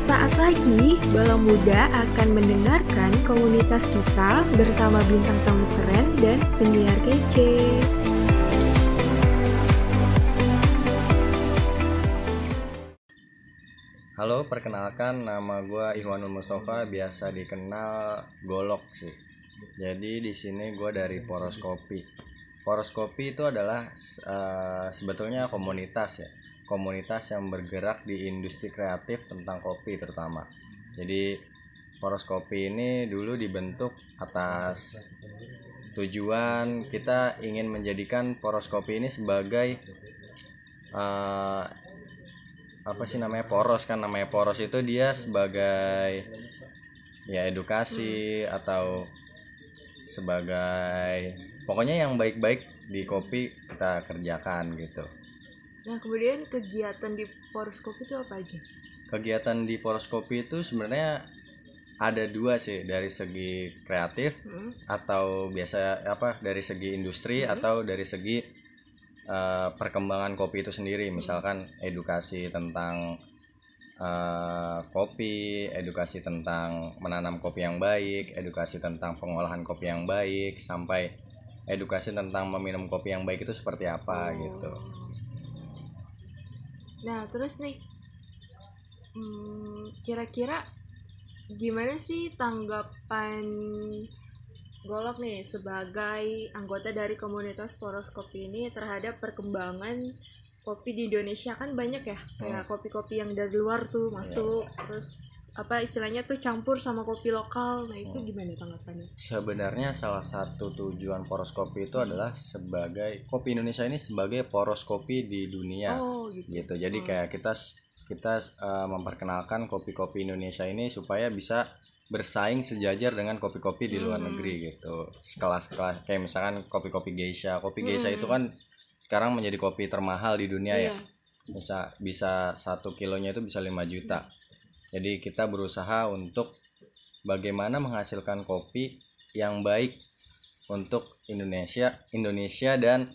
Sesaat lagi, Bala Muda akan mendengarkan komunitas kita bersama bintang tamu keren dan penyiar kece. Halo, perkenalkan nama gue Iwanul Mustafa, biasa dikenal Golok sih. Jadi di sini gue dari Poros Kopi. Poros Kopi itu adalah uh, sebetulnya komunitas ya, komunitas yang bergerak di industri kreatif tentang kopi terutama. Jadi Poros Kopi ini dulu dibentuk atas tujuan kita ingin menjadikan Poros Kopi ini sebagai uh, apa sih namanya poros kan namanya poros itu dia sebagai ya edukasi atau sebagai pokoknya yang baik-baik di kopi kita kerjakan gitu. Nah kemudian kegiatan di poros kopi itu apa aja? Kegiatan di poros kopi itu sebenarnya ada dua sih dari segi kreatif hmm. atau biasa apa dari segi industri hmm. atau dari segi uh, perkembangan kopi itu sendiri misalkan edukasi tentang uh, kopi edukasi tentang menanam kopi yang baik edukasi tentang pengolahan kopi yang baik sampai edukasi tentang meminum kopi yang baik itu seperti apa oh. gitu nah terus nih hmm, kira-kira gimana sih tanggapan Golok nih sebagai anggota dari komunitas Poros Kopi ini terhadap perkembangan kopi di Indonesia kan banyak ya kayak oh. kopi-kopi yang dari luar tuh iya. masuk yeah. terus apa istilahnya tuh campur sama kopi lokal nah itu oh. gimana tanggapannya? Sebenarnya salah satu tujuan poros kopi itu adalah sebagai kopi Indonesia ini sebagai poros kopi di dunia oh, gitu. gitu. Jadi oh. kayak kita kita uh, memperkenalkan kopi-kopi Indonesia ini supaya bisa bersaing sejajar dengan kopi-kopi di luar hmm. negeri gitu sekelas-kelas kayak misalkan kopi-kopi geisha kopi geisha hmm. itu kan sekarang menjadi kopi termahal di dunia yeah. ya iya. bisa bisa satu kilonya itu bisa 5 juta jadi kita berusaha untuk bagaimana menghasilkan kopi yang baik untuk Indonesia Indonesia dan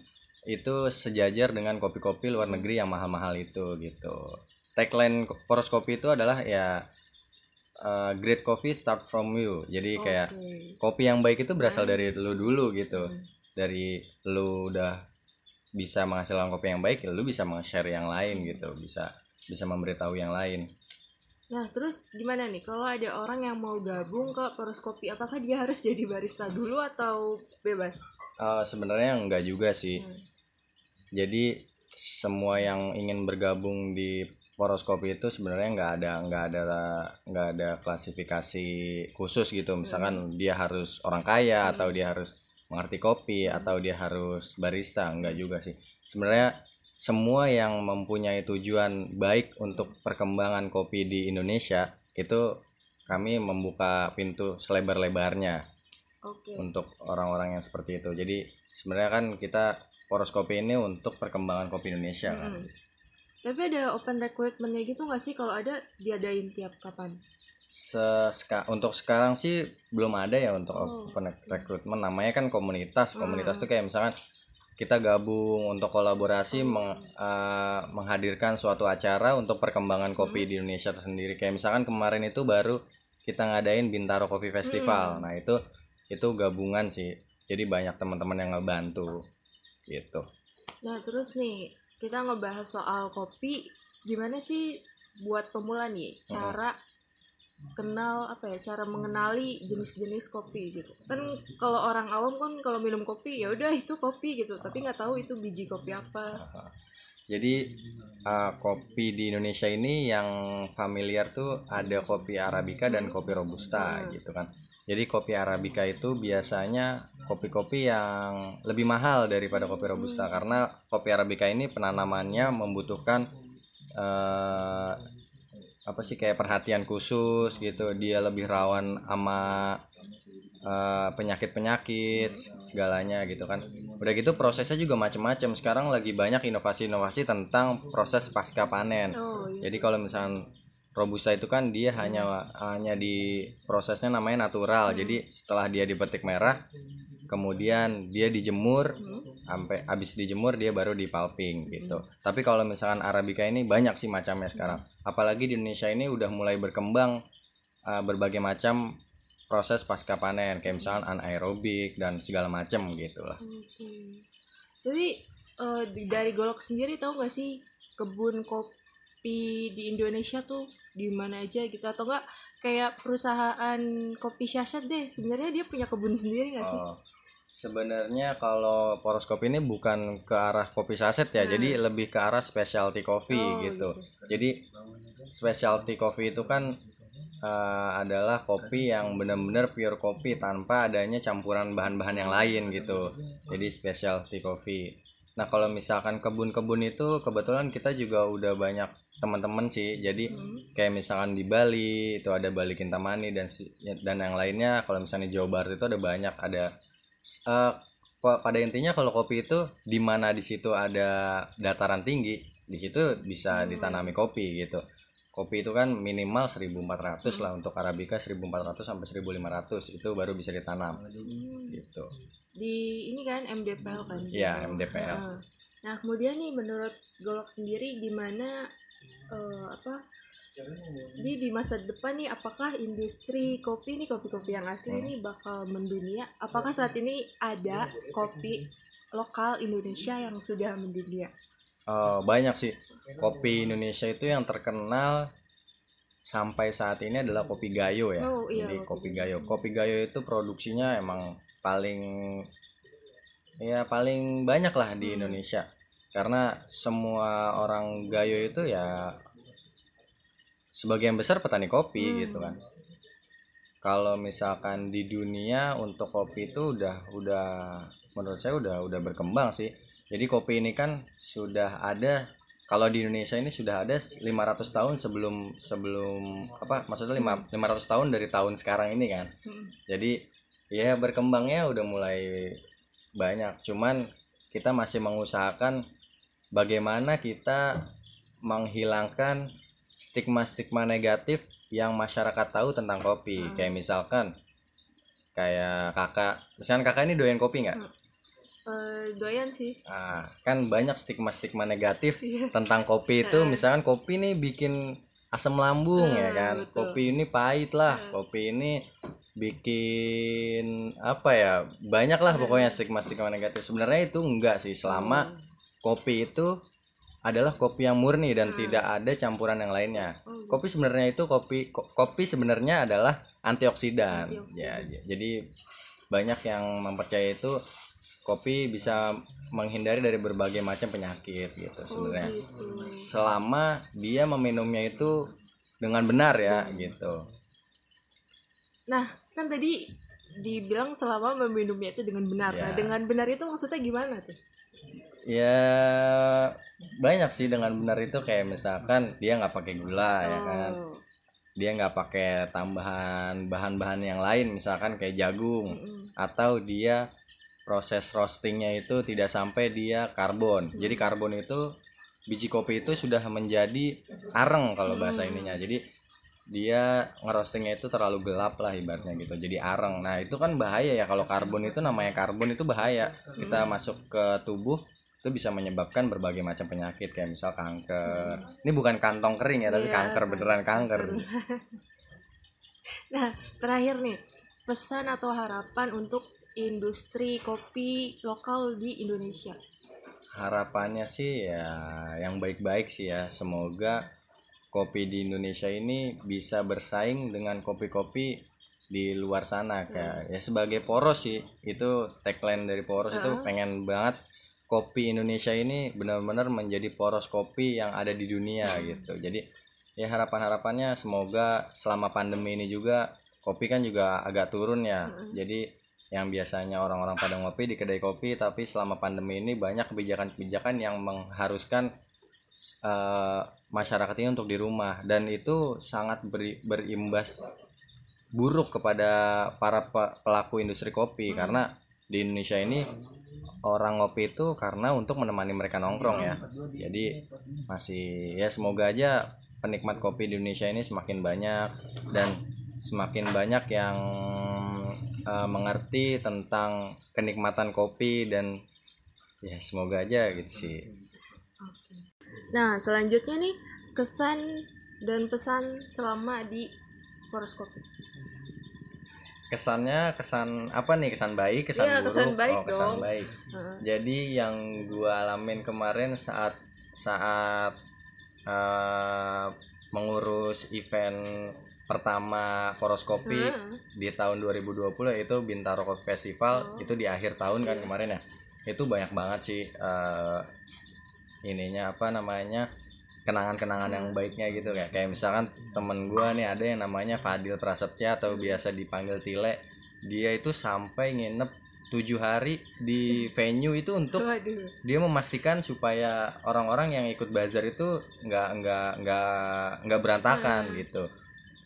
itu sejajar dengan kopi-kopi luar negeri yang mahal-mahal itu gitu. Tagline poros kopi itu adalah ya uh, great coffee start from you. Jadi kayak kopi yang baik itu berasal dari lu dulu gitu. Hmm. dari lu udah bisa menghasilkan kopi yang baik lu bisa meng-share yang lain gitu. Bisa bisa memberitahu yang lain Nah, terus gimana nih kalau ada orang yang mau gabung ke Poros Kopi, apakah dia harus jadi barista dulu atau bebas? Uh, sebenarnya enggak juga sih. Hmm. Jadi semua yang ingin bergabung di poros kopi itu sebenarnya nggak ada nggak ada nggak ada klasifikasi khusus gitu misalkan hmm. dia harus orang kaya hmm. atau dia harus mengerti kopi hmm. atau dia harus barista nggak juga sih sebenarnya semua yang mempunyai tujuan baik untuk perkembangan kopi di Indonesia itu kami membuka pintu selebar-lebarnya okay. untuk orang-orang yang seperti itu jadi sebenarnya kan kita poros kopi ini untuk perkembangan kopi Indonesia kan. hmm. kan tapi ada open recruitmentnya gitu nggak sih kalau ada diadain tiap kapan? Seska untuk sekarang sih belum ada ya untuk oh. open recruitment. Namanya kan komunitas. Komunitas hmm. tuh kayak misalkan kita gabung untuk kolaborasi hmm. meng, uh, menghadirkan suatu acara untuk perkembangan kopi hmm. di Indonesia tersendiri. Kayak misalkan kemarin itu baru kita ngadain Bintaro Coffee Festival. Hmm. Nah, itu itu gabungan sih. Jadi banyak teman-teman yang ngebantu gitu. Nah, terus nih kita ngebahas soal kopi gimana sih buat pemula nih cara kenal apa ya cara mengenali jenis-jenis kopi gitu. Kan kalau orang awam kan kalau minum kopi ya udah itu kopi gitu tapi nggak tahu itu biji kopi apa. Jadi uh, kopi di Indonesia ini yang familiar tuh ada kopi arabica dan kopi robusta hmm. gitu kan. Jadi kopi arabica itu biasanya kopi-kopi yang lebih mahal daripada kopi robusta. Karena kopi arabica ini penanamannya membutuhkan uh, apa sih kayak perhatian khusus gitu. Dia lebih rawan sama uh, penyakit-penyakit segalanya gitu kan. Udah gitu prosesnya juga macam-macam. Sekarang lagi banyak inovasi-inovasi tentang proses pasca panen. Oh, iya. Jadi kalau misalnya robusta itu kan dia hanya hanya di prosesnya namanya natural. Jadi setelah dia dipetik merah, kemudian dia dijemur, sampai habis dijemur dia baru dipalping gitu. Hmm. Tapi kalau misalkan arabica ini banyak sih macamnya sekarang. Apalagi di Indonesia ini udah mulai berkembang uh, berbagai macam proses pasca panen kayak misalkan anaerobik dan segala macam gitu lah. Hmm. Tapi uh, dari Golok sendiri tahu gak sih kebun kopi di Indonesia tuh di mana aja gitu atau enggak kayak perusahaan kopi Syashat deh sebenarnya dia punya kebun sendiri gak sih? Oh Sebenarnya kalau poroskop ini bukan ke arah kopi saset ya, hmm. jadi lebih ke arah specialty coffee oh, gitu. gitu. Jadi specialty coffee itu kan uh, adalah kopi yang benar-benar pure kopi tanpa adanya campuran bahan-bahan yang lain gitu. Jadi specialty coffee. Nah kalau misalkan kebun-kebun itu kebetulan kita juga udah banyak teman-teman sih. Jadi hmm. kayak misalkan di Bali itu ada Bali Kintamani dan dan yang lainnya. Kalau misalnya di Jawa Barat itu ada banyak ada uh, pada intinya kalau kopi itu di mana di situ ada dataran tinggi di situ bisa hmm. ditanami kopi gitu kopi itu kan minimal 1400 hmm. lah untuk arabica 1400 sampai 1500 itu baru bisa ditanam hmm. gitu di ini kan MDPL kan iya MDPL nah, nah kemudian nih menurut Golok sendiri gimana uh, apa jadi di masa depan nih apakah industri kopi nih kopi-kopi yang asli ini bakal mendunia? Apakah saat ini ada kopi lokal Indonesia yang sudah mendunia? Uh, banyak sih kopi Indonesia itu yang terkenal sampai saat ini adalah kopi gayo ya. Oh, iya, Jadi kopi gayo. Kopi gayo itu produksinya emang paling ya paling banyak lah di hmm. Indonesia. Karena semua orang gayo itu ya sebagian besar petani kopi hmm. gitu kan kalau misalkan di dunia untuk kopi itu udah udah menurut saya udah udah berkembang sih jadi kopi ini kan sudah ada kalau di Indonesia ini sudah ada 500 tahun sebelum sebelum apa maksudnya 5 500 tahun dari tahun sekarang ini kan hmm. jadi ya berkembangnya udah mulai banyak cuman kita masih mengusahakan bagaimana kita menghilangkan stigma-stigma negatif yang masyarakat tahu tentang kopi? Hmm. kayak misalkan kayak kakak. Misalkan kakak ini doyan kopi nggak? Uh, doyan sih. Ah kan banyak stigma-stigma negatif iya. tentang kopi itu. Misalkan kopi ini bikin asam lambung uh, ya kan? betul. kopi ini pahit lah. Uh. kopi ini bikin apa ya banyak lah pokoknya stigma-stigma negatif. Sebenarnya itu enggak sih. Selama uh. Kopi itu adalah kopi yang murni dan hmm. tidak ada campuran yang lainnya. Gitu. Kopi sebenarnya itu kopi kopi sebenarnya adalah antioksidan. Ya, antioksidan. Ya, jadi banyak yang mempercayai itu kopi bisa menghindari dari berbagai macam penyakit gitu oh, sebenarnya. gitu. Selama dia meminumnya itu dengan benar ya hmm. gitu. Nah, kan tadi dibilang selama meminumnya itu dengan benar. Ya. Nah, dengan benar itu maksudnya gimana tuh? Ya banyak sih dengan benar itu kayak misalkan dia nggak pakai gula oh. ya kan dia nggak pakai tambahan bahan-bahan yang lain misalkan kayak jagung mm -hmm. atau dia proses roastingnya itu tidak sampai dia karbon mm. jadi karbon itu biji kopi itu sudah menjadi areng kalau bahasa mm. ininya jadi dia ngerostingnya itu terlalu gelap lah ibaratnya gitu jadi areng nah itu kan bahaya ya kalau karbon itu namanya karbon itu bahaya kita masuk ke tubuh itu bisa menyebabkan berbagai macam penyakit kayak misal kanker. Ini bukan kantong kering ya, tapi iya, kanker beneran kanker. nah, terakhir nih, pesan atau harapan untuk industri kopi lokal di Indonesia. Harapannya sih ya yang baik-baik sih ya. Semoga kopi di Indonesia ini bisa bersaing dengan kopi-kopi di luar sana kayak hmm. ya sebagai poros sih itu tagline dari poros uh -huh. itu pengen banget kopi Indonesia ini benar-benar menjadi poros kopi yang ada di dunia gitu. Jadi ya harapan-harapannya semoga selama pandemi ini juga kopi kan juga agak turun ya. Jadi yang biasanya orang-orang pada ngopi di kedai kopi tapi selama pandemi ini banyak kebijakan-kebijakan yang mengharuskan uh, masyarakat ini untuk di rumah dan itu sangat beri, berimbas buruk kepada para pelaku industri kopi hmm. karena di Indonesia ini orang ngopi itu karena untuk menemani mereka nongkrong ya jadi masih ya semoga aja penikmat kopi di Indonesia ini semakin banyak dan semakin banyak yang uh, mengerti tentang kenikmatan kopi dan ya semoga aja gitu sih. Nah selanjutnya nih kesan dan pesan selama di poroskopi kesannya kesan apa nih kesan baik kesan ya, buruk kesan baik oh kesan dong. baik uh. jadi yang gua alamin kemarin saat saat uh, mengurus event pertama poroskopi uh. di tahun 2020 yaitu Bintaro Festival oh. itu di akhir tahun kan kemarin ya itu banyak banget sih uh, ininya apa namanya kenangan-kenangan yang baiknya gitu kayak kayak misalkan temen gue nih ada yang namanya Fadil Prasetya atau biasa dipanggil Tile dia itu sampai nginep tujuh hari di venue itu untuk Waduh. dia memastikan supaya orang-orang yang ikut bazar itu nggak nggak nggak nggak berantakan hmm. gitu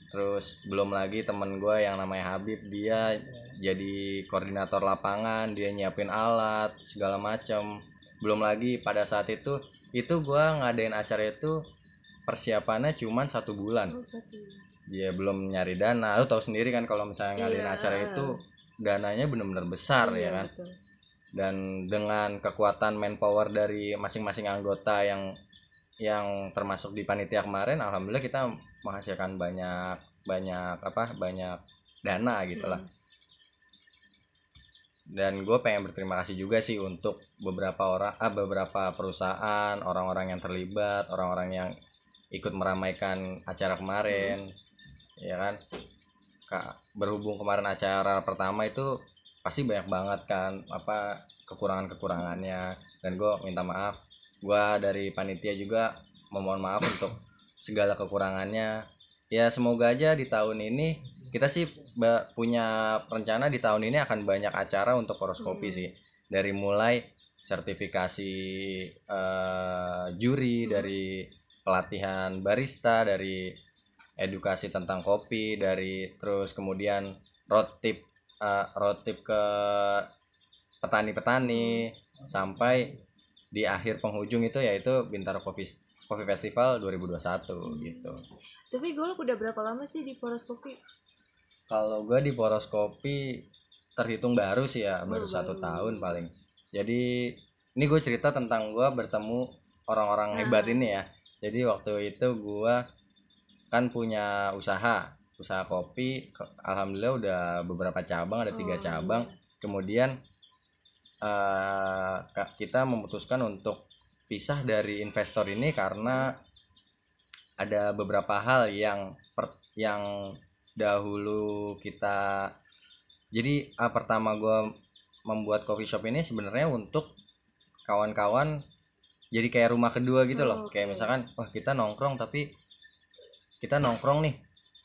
terus belum lagi temen gue yang namanya Habib dia jadi koordinator lapangan dia nyiapin alat segala macam belum lagi pada saat itu itu gue ngadain acara itu persiapannya cuma satu bulan. Oh, dia belum nyari dana. Lu tahu sendiri kan kalau misalnya ngadain iya. acara itu dananya benar-benar besar iya, ya kan? betul. dan dengan kekuatan manpower dari masing-masing anggota yang yang termasuk di panitia kemarin alhamdulillah kita menghasilkan banyak banyak apa banyak dana gitu lah. Hmm dan gue pengen berterima kasih juga sih untuk beberapa orang ah beberapa perusahaan orang-orang yang terlibat orang-orang yang ikut meramaikan acara kemarin hmm. ya kan kak berhubung kemarin acara pertama itu pasti banyak banget kan apa kekurangan kekurangannya dan gue minta maaf gue dari panitia juga memohon maaf untuk segala kekurangannya ya semoga aja di tahun ini kita sih punya rencana di tahun ini akan banyak acara untuk horoskopi hmm. sih dari mulai sertifikasi uh, juri hmm. dari pelatihan barista dari edukasi tentang kopi dari terus kemudian road trip uh, road trip ke petani-petani sampai di akhir penghujung itu yaitu Bintaro Coffee Coffee Festival 2021 hmm. gitu. Tapi gue udah berapa lama sih di Poros Kopi? Kalau gue di poroskopi terhitung baru sih ya baru satu tahun paling. Jadi ini gue cerita tentang gue bertemu orang-orang nah. hebat ini ya. Jadi waktu itu gue kan punya usaha usaha kopi. Alhamdulillah udah beberapa cabang ada tiga oh, cabang. Kemudian uh, kita memutuskan untuk pisah dari investor ini karena ada beberapa hal yang per, yang dahulu kita jadi uh, pertama gue membuat coffee shop ini sebenarnya untuk kawan-kawan jadi kayak rumah kedua gitu loh oh, kayak misalkan wah kita nongkrong tapi kita nongkrong nih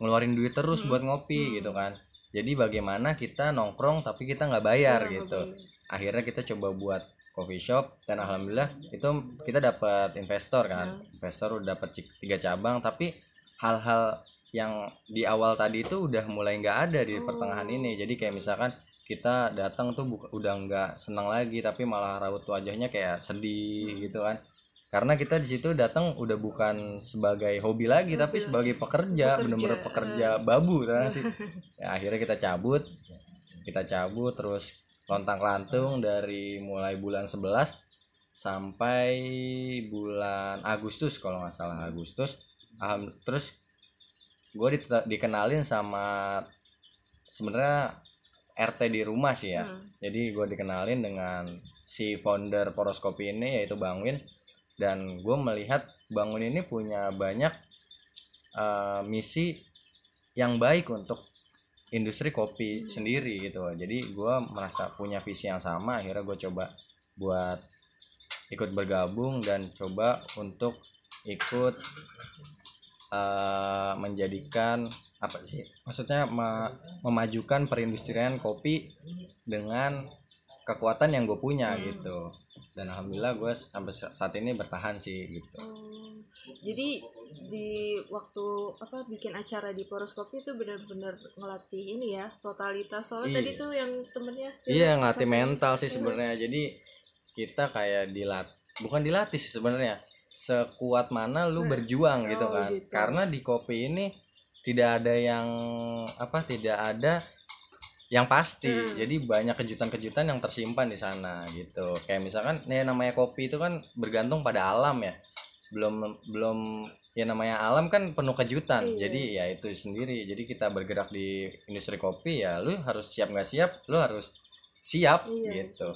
ngeluarin duit terus hmm. buat ngopi hmm. gitu kan jadi bagaimana kita nongkrong tapi kita nggak bayar oh, gitu okay. akhirnya kita coba buat coffee shop dan alhamdulillah itu kita dapat investor kan hmm. investor udah dapat tiga cabang tapi hal-hal yang di awal tadi itu udah mulai nggak ada di pertengahan ini. Jadi kayak misalkan kita datang tuh buka, udah nggak senang lagi tapi malah raut wajahnya kayak sedih gitu kan. Karena kita di situ datang udah bukan sebagai hobi lagi tapi sebagai pekerja bener-bener pekerja babu kan sih? Ya, akhirnya kita cabut kita cabut terus lontang lantung dari mulai bulan 11 sampai bulan Agustus kalau nggak salah Agustus. Terus gue di, dikenalin sama sebenarnya RT di rumah sih ya hmm. jadi gue dikenalin dengan si founder poroskopi ini yaitu Bang Win dan gue melihat Bang Win ini punya banyak uh, misi yang baik untuk industri kopi hmm. sendiri gitu jadi gue merasa punya visi yang sama akhirnya gue coba buat ikut bergabung dan coba untuk ikut uh, menjadikan apa sih? Maksudnya me memajukan perindustrian kopi dengan kekuatan yang gue punya hmm. gitu. Dan alhamdulillah gue sampai saat ini bertahan sih gitu. Hmm, jadi di waktu apa bikin acara di poros kopi itu benar-benar ngelatih ini ya totalitas. Soalnya iya. tadi tuh yang temennya iya ngelatih mental sih sebenarnya. Jadi kita kayak dilat bukan dilatih sih sebenarnya sekuat mana lu nah, berjuang gitu oh, kan gitu. karena di kopi ini tidak ada yang apa tidak ada yang pasti hmm. jadi banyak kejutan-kejutan yang tersimpan di sana gitu kayak misalkan nih namanya kopi itu kan bergantung pada alam ya belum belum ya namanya alam kan penuh kejutan iya. jadi ya itu sendiri jadi kita bergerak di industri kopi ya lu harus siap nggak siap lu harus siap iya. gitu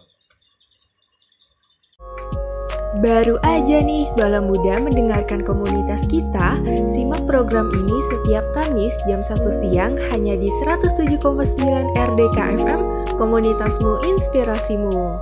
Baru aja nih Bala Muda mendengarkan komunitas kita, simak program ini setiap Kamis jam 1 siang hanya di 107,9 RDK FM, komunitasmu inspirasimu.